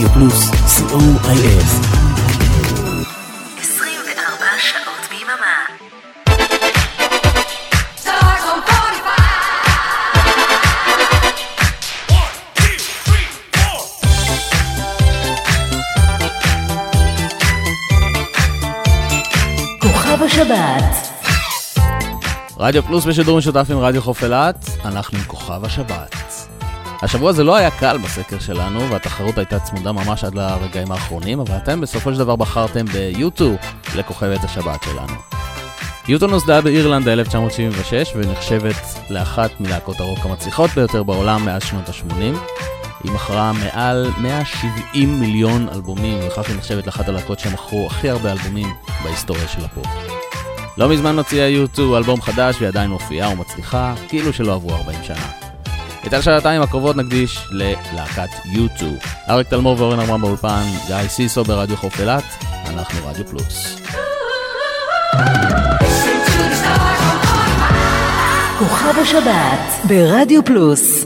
רדיו פלוס, co.il 24 שעות ביממה. השבת רדיו פלוס בשידור משותף עם רדיו חוף אילת, אנחנו עם כוכב השבת. השבוע זה לא היה קל בסקר שלנו, והתחרות הייתה צמודה ממש עד לרגעים האחרונים, אבל אתם בסופו של דבר בחרתם ביוטו לכוכבת השבת שלנו. יוטו נוסדה באירלנד ב-1976 ונחשבת לאחת מלהקות הרוק המצליחות ביותר בעולם מאז שנות ה-80. היא מכרה מעל 170 מיליון אלבומים, וכך היא נחשבת לאחת הלהקות שמכרו הכי הרבה אלבומים בהיסטוריה של הפופ. לא מזמן הוציאה U2 אלבום חדש והיא עדיין מופיעה ומצליחה, כאילו שלא עברו 40 שנה. את השעתיים הקרובות נקדיש ללהקת U2. אריק תלמור ואורן אברהם באולפן, גיא סיסו ברדיו חוף אילת, אנחנו רדיו פלוס. כוכב השבת ברדיו פלוס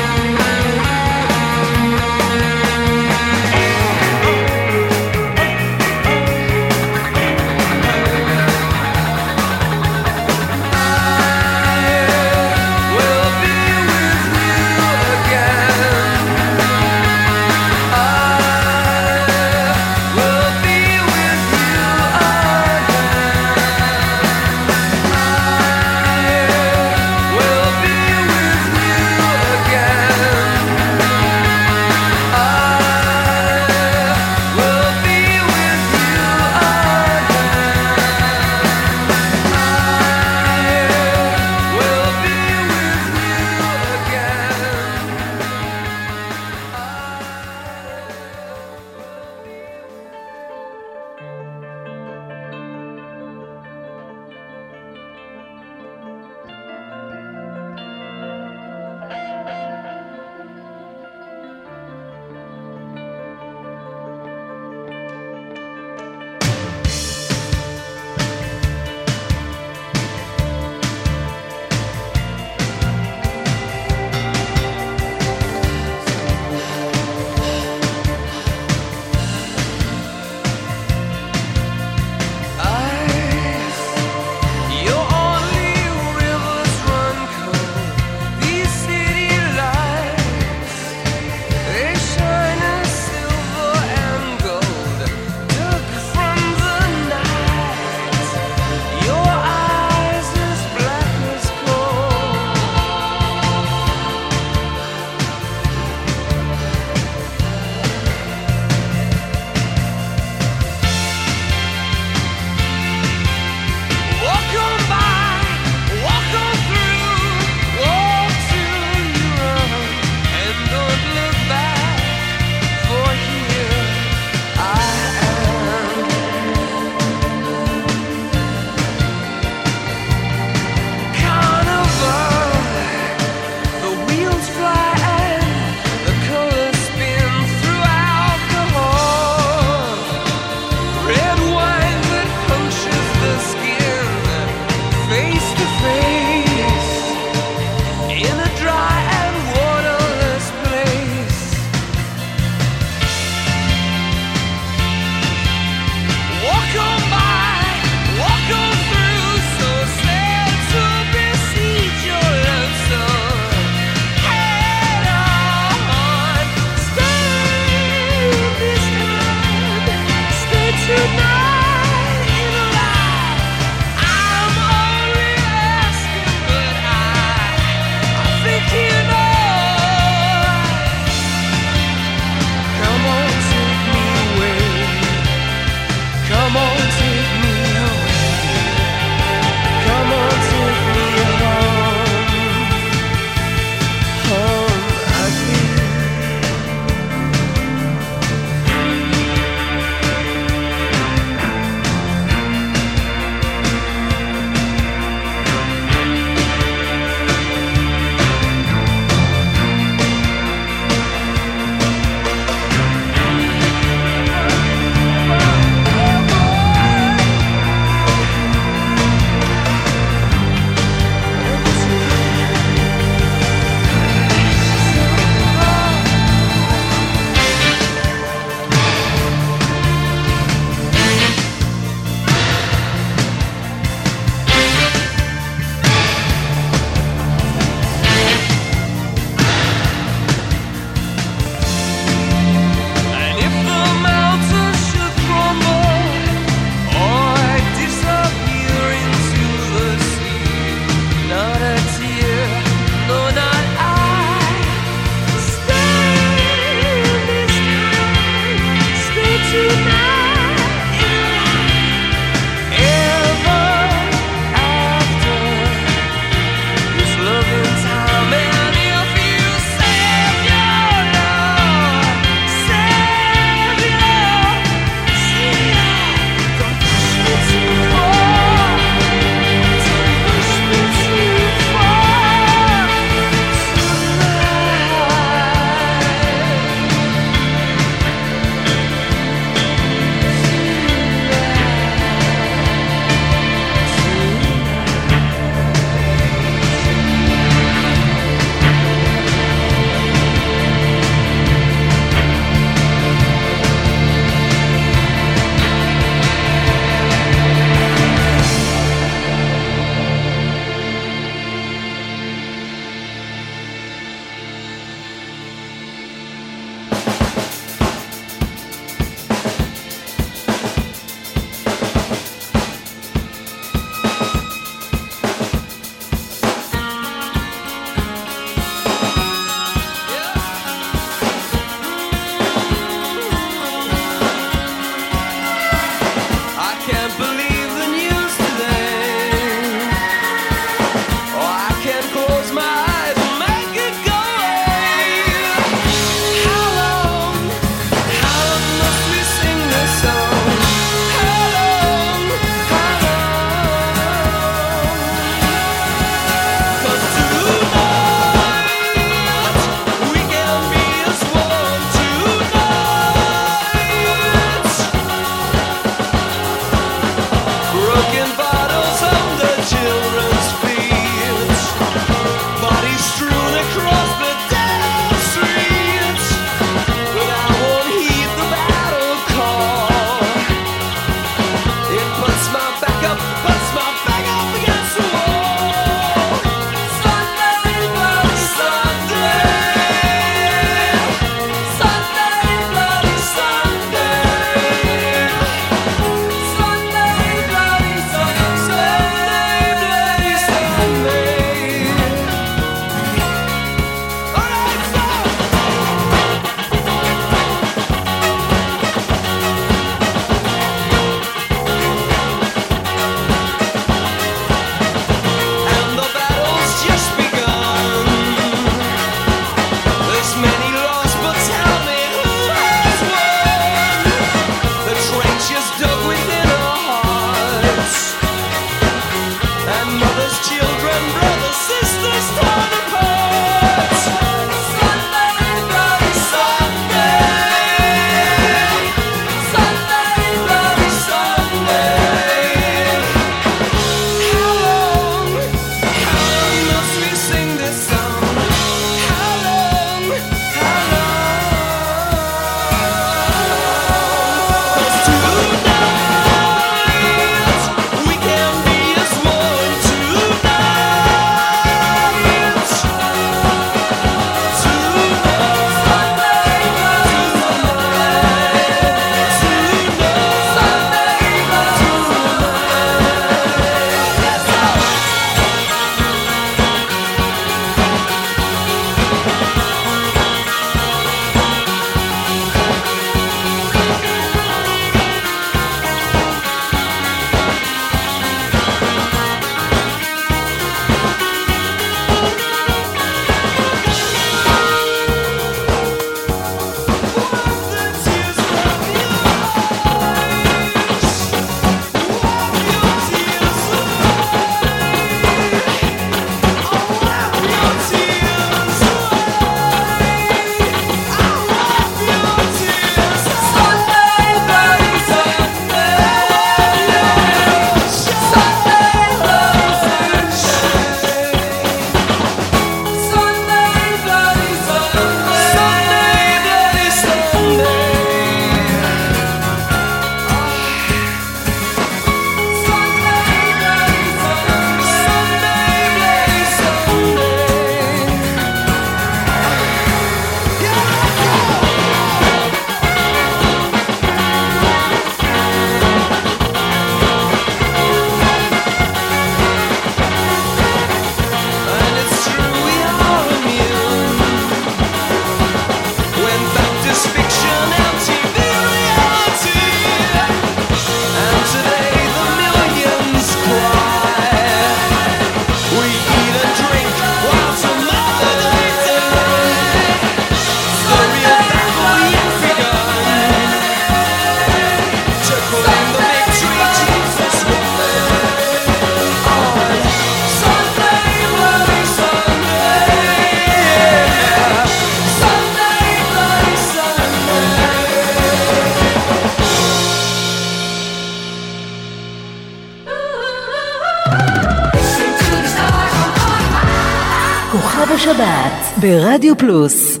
ברדיו פלוס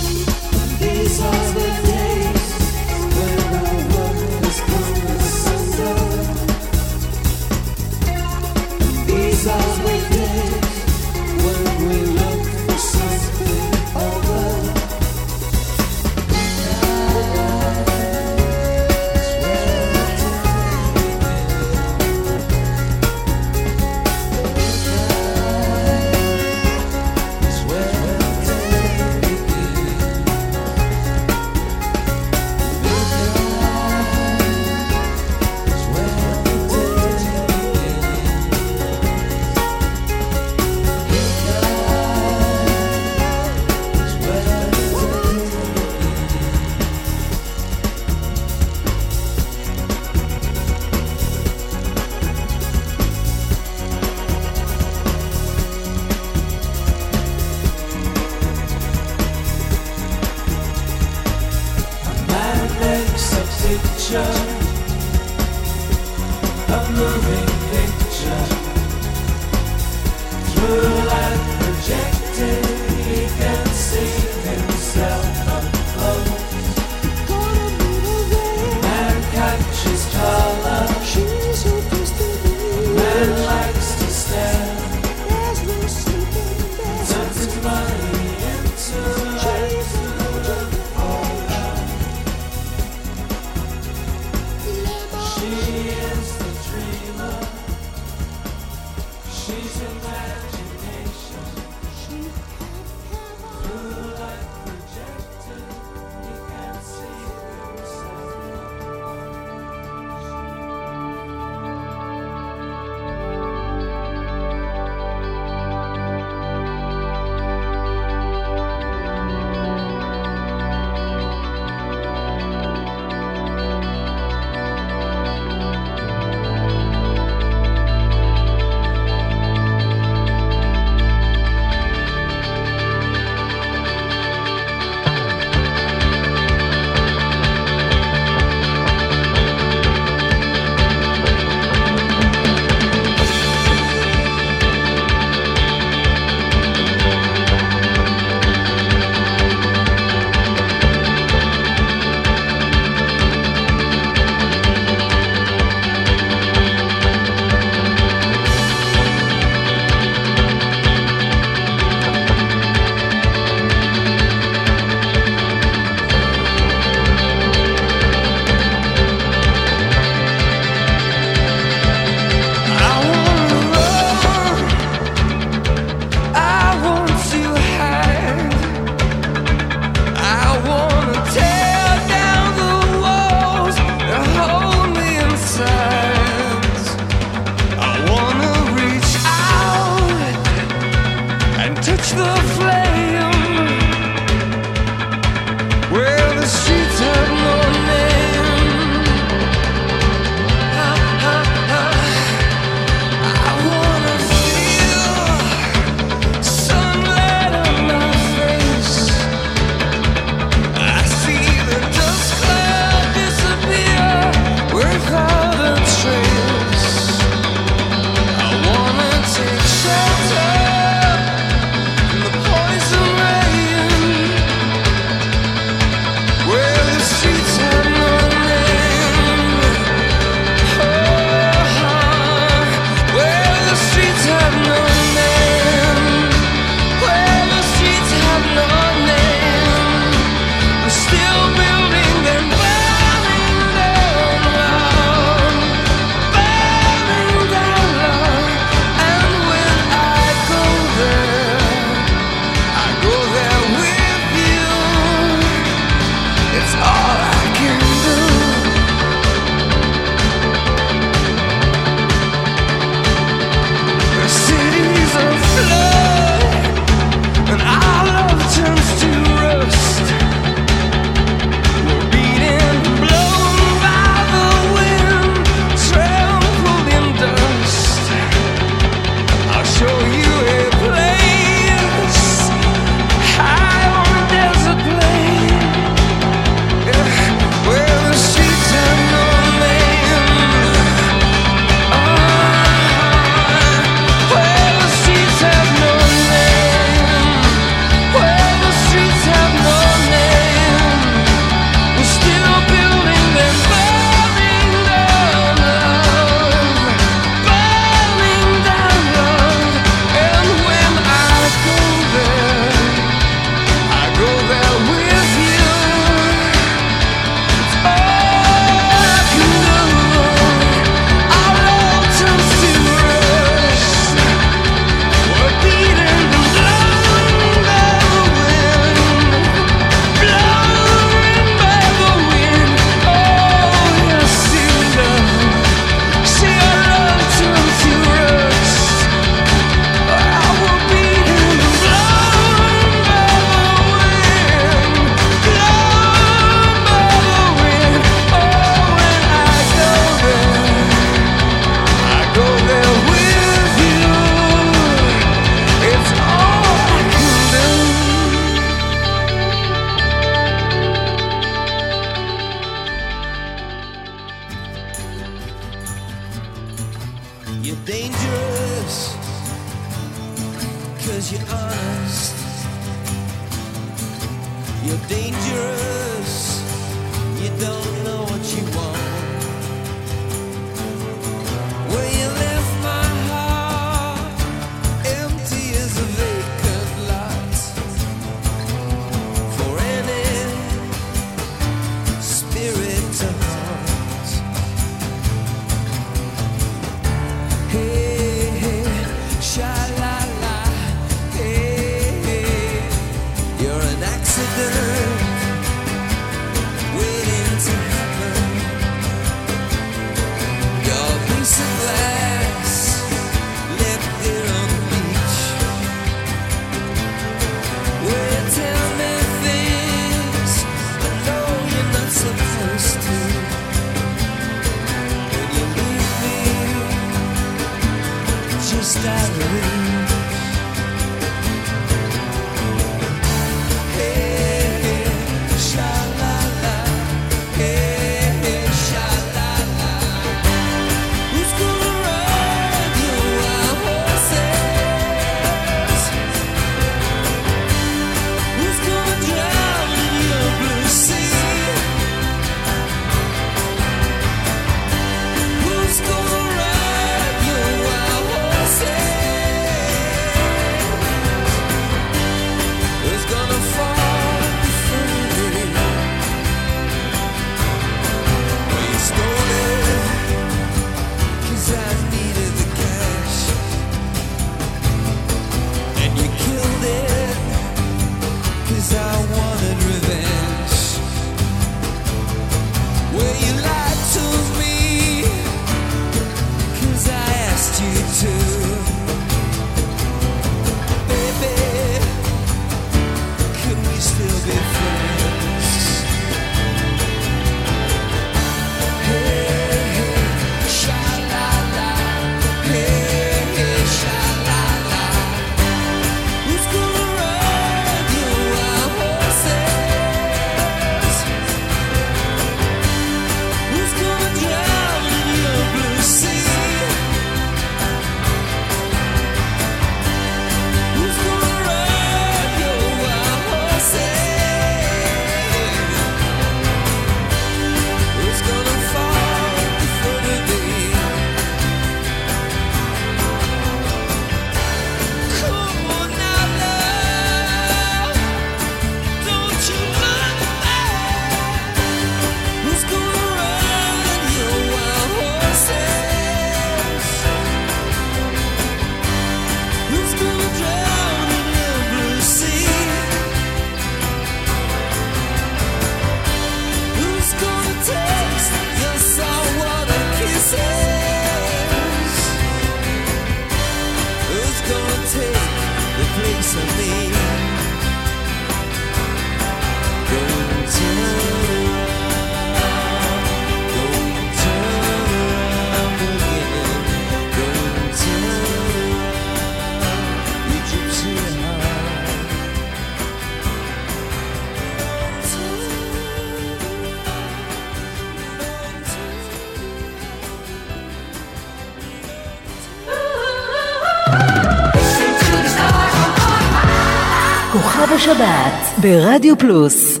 ברדיו פלוס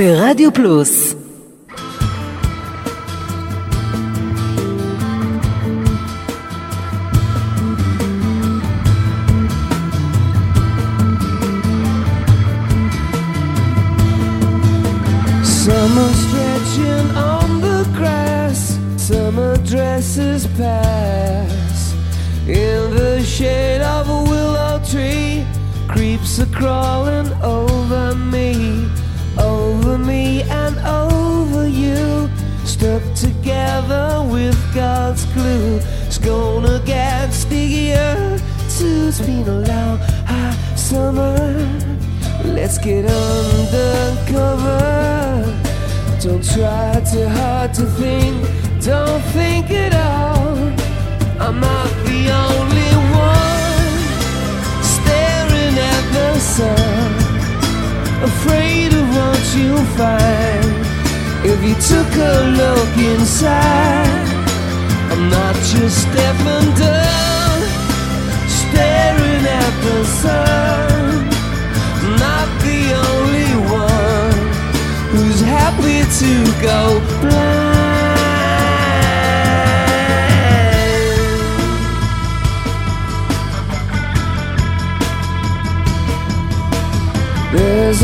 ברדיו פלוס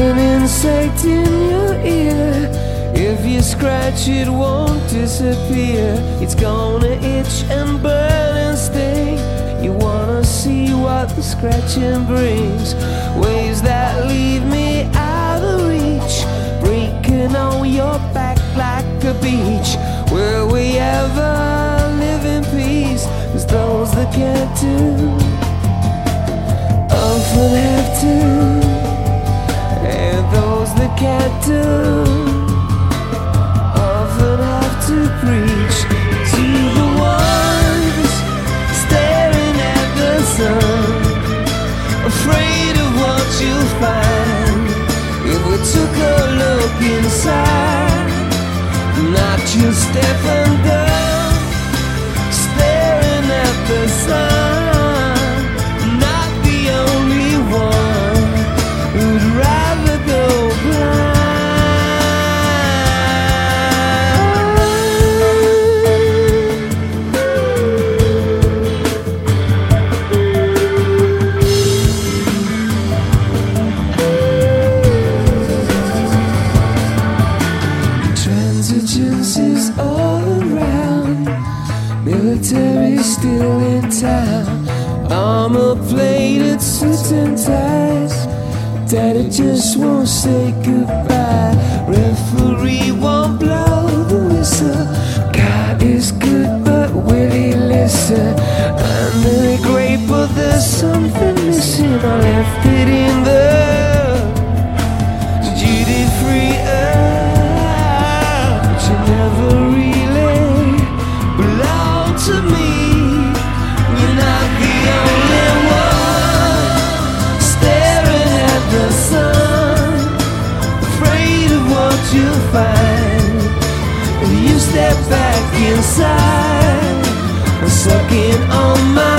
an insect in your ear. If you scratch, it won't disappear. It's gonna itch and burn and sting. You wanna see what the scratching brings? Waves that leave me out of reach, breaking on your back like a beach. Will we ever live in peace? Cause those that can't do often have to. And that can't do often have to preach to the ones staring at the sun, afraid of what you'll find if we took a look inside, not just stepping down, staring at the sun, just won't say goodbye. Inside, sucking on my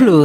ברדיו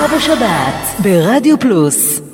כוכב השבת ברדיו פלוס.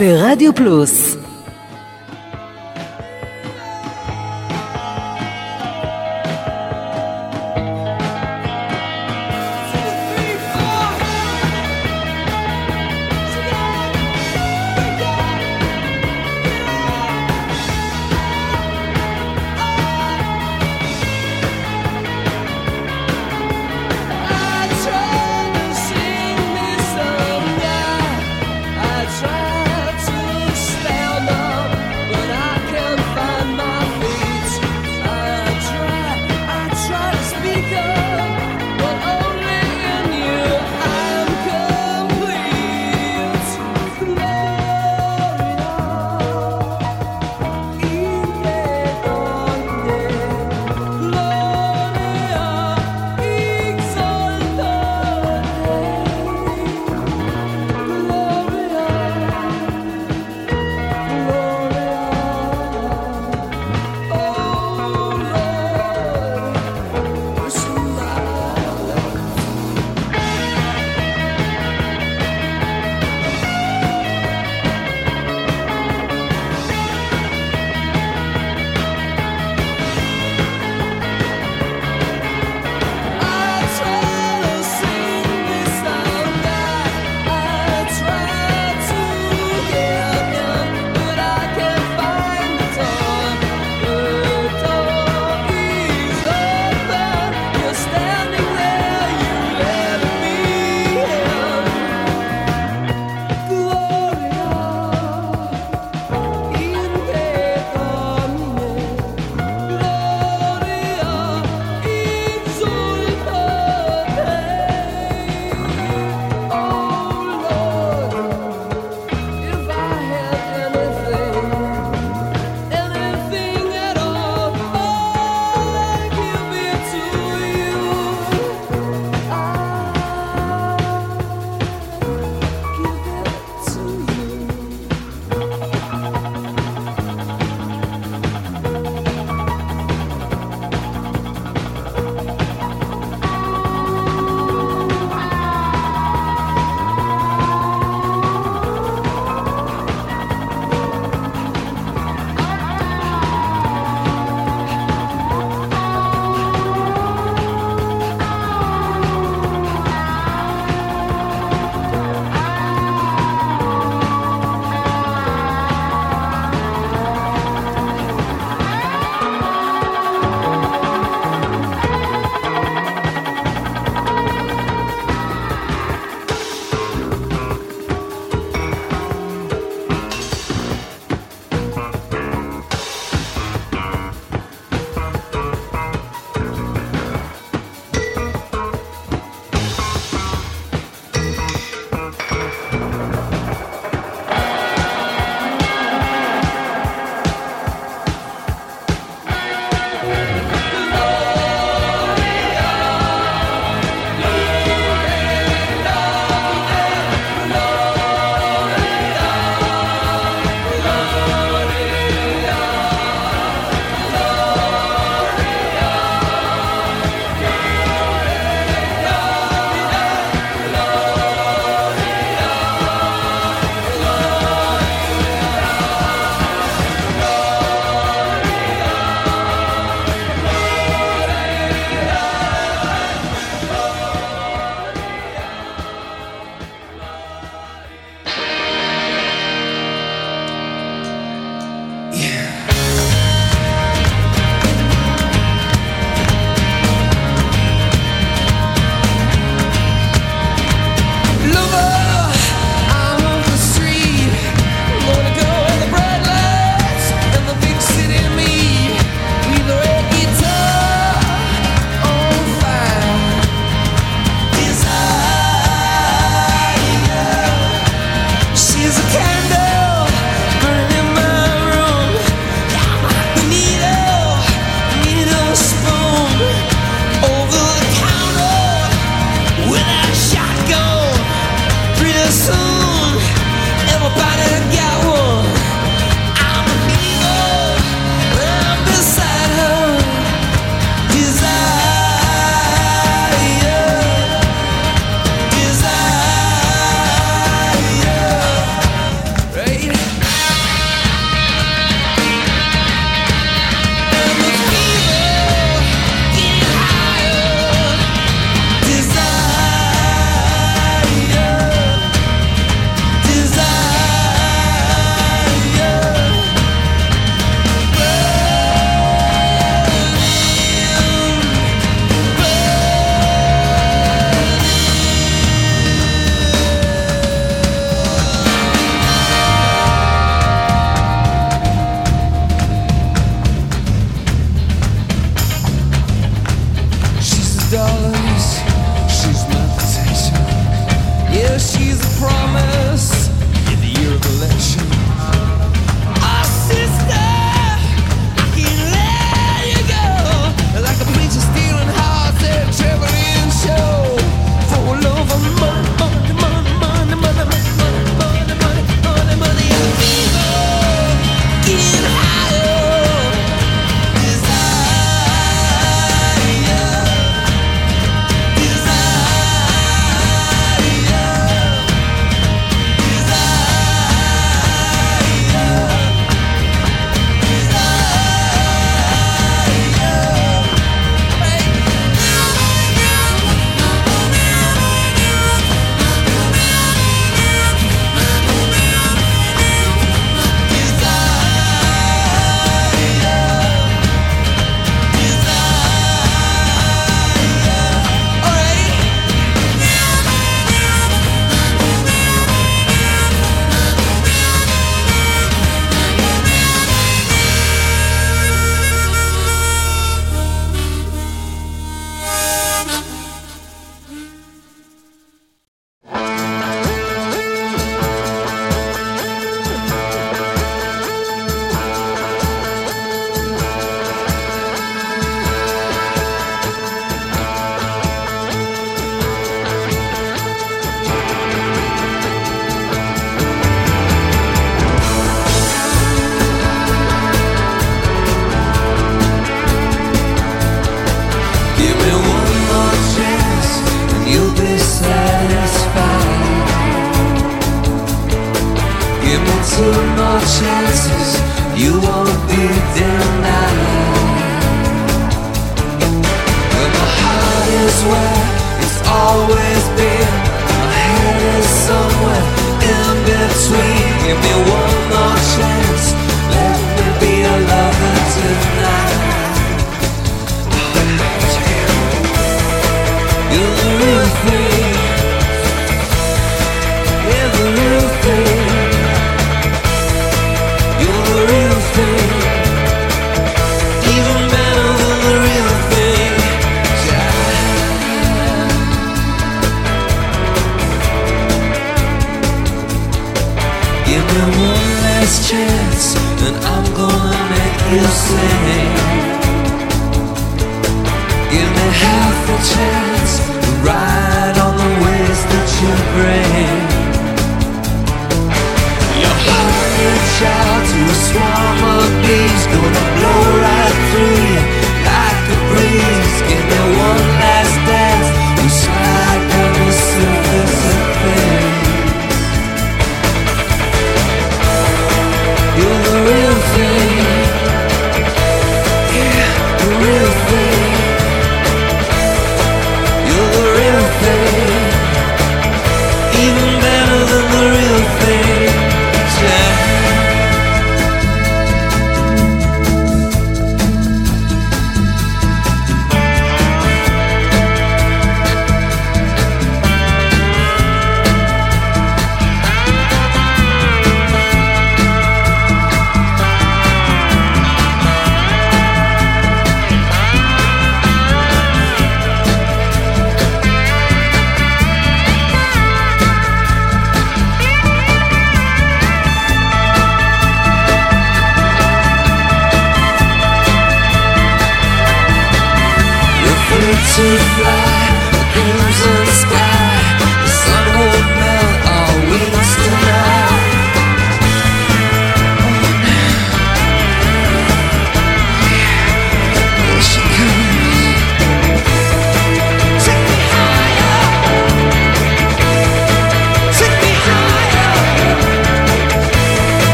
ברדיו פלוס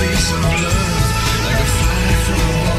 face of love like a fly from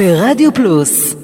ברדיו פלוס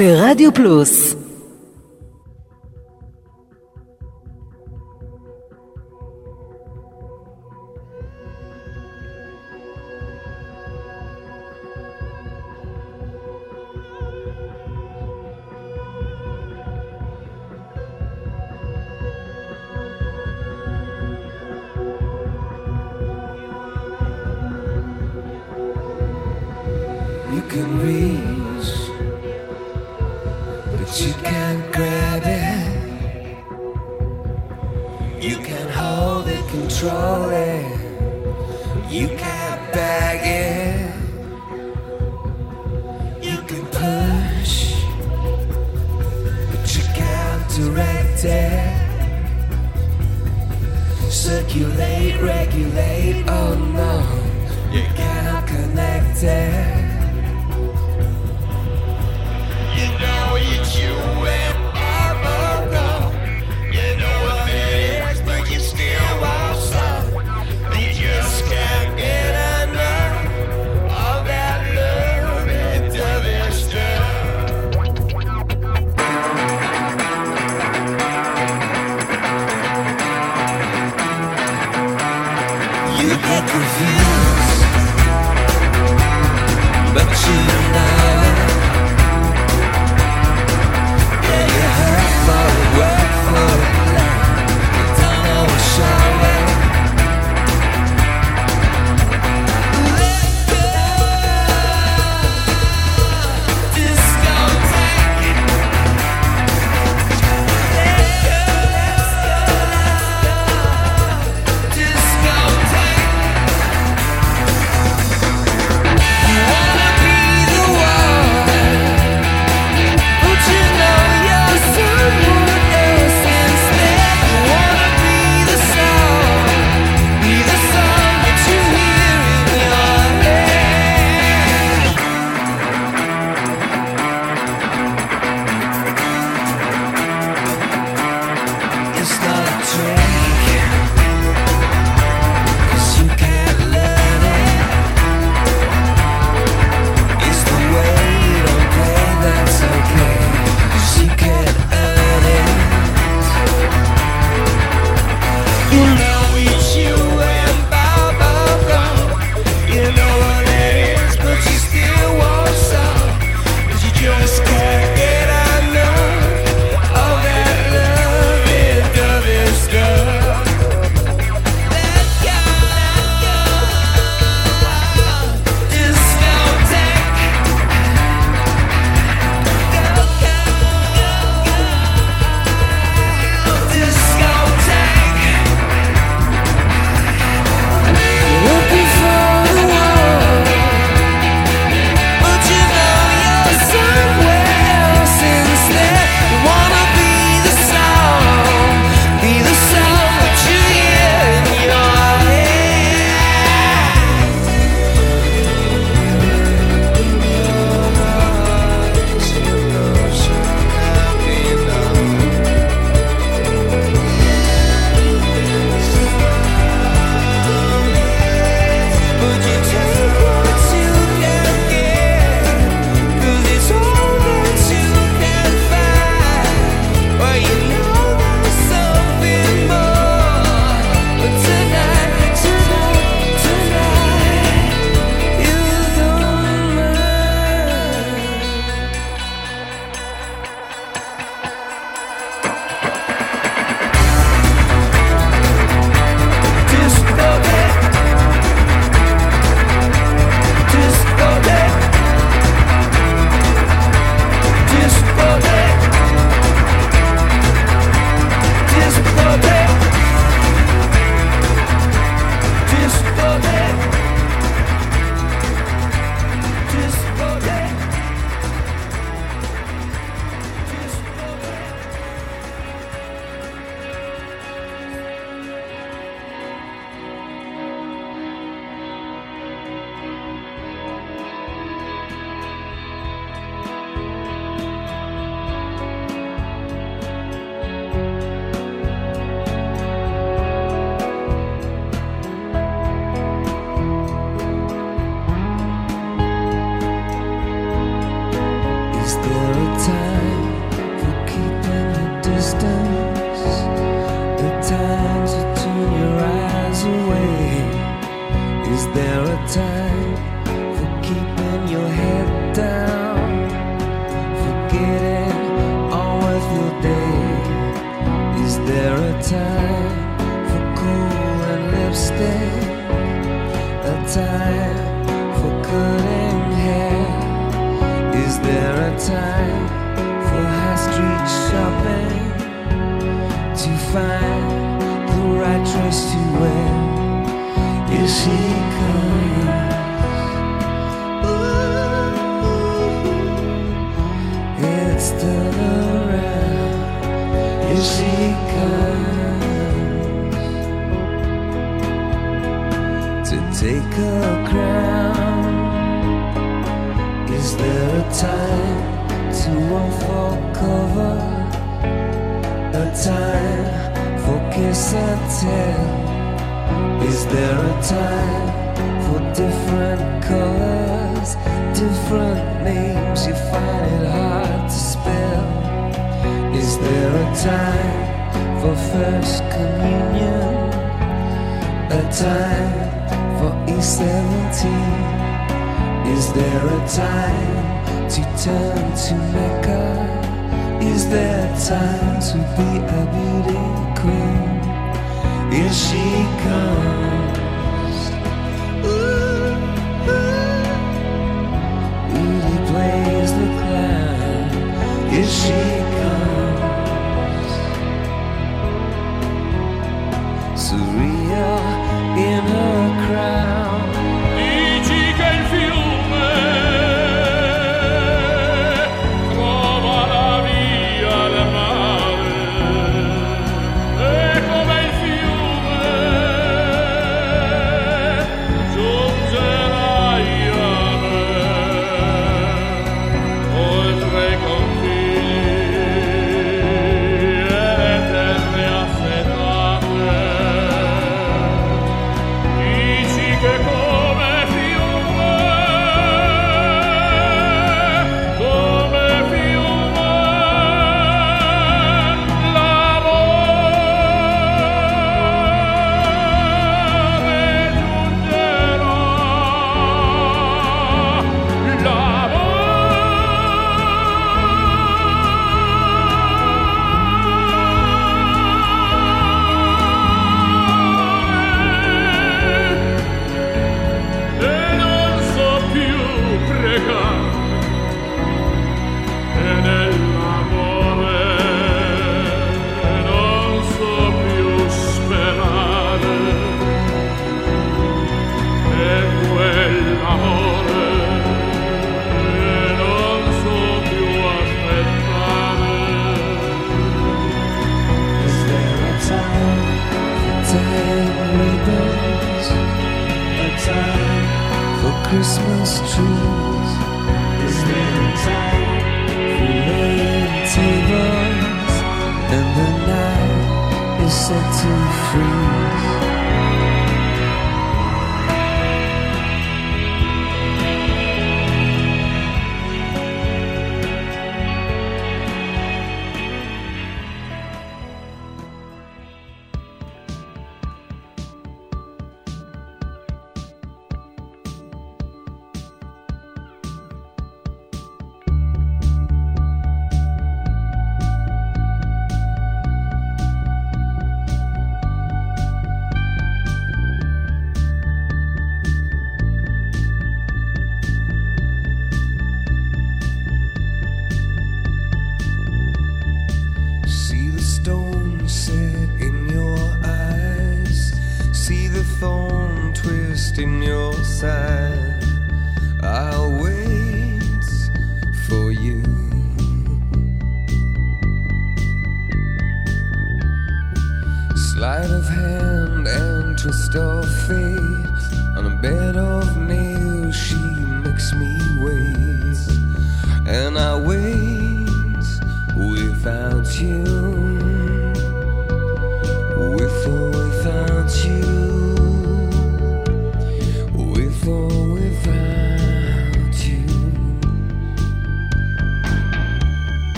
ברדיו פלוס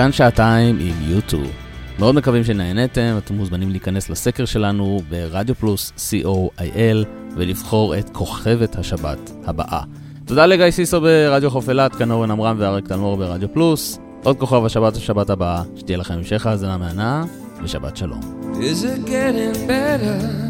כאן שעתיים עם יוטו. מאוד מקווים שנהנתם, אתם מוזמנים להיכנס לסקר שלנו ברדיו פלוס co.il ולבחור את כוכבת השבת הבאה. תודה לגיא סיסו ברדיו חוף אילת, כאן אורן עמרם ואריק תלמור ברדיו פלוס. עוד כוכב השבת השבת הבאה, שתהיה לכם המשך האזנה מהנה, ושבת שלום. Is it getting better?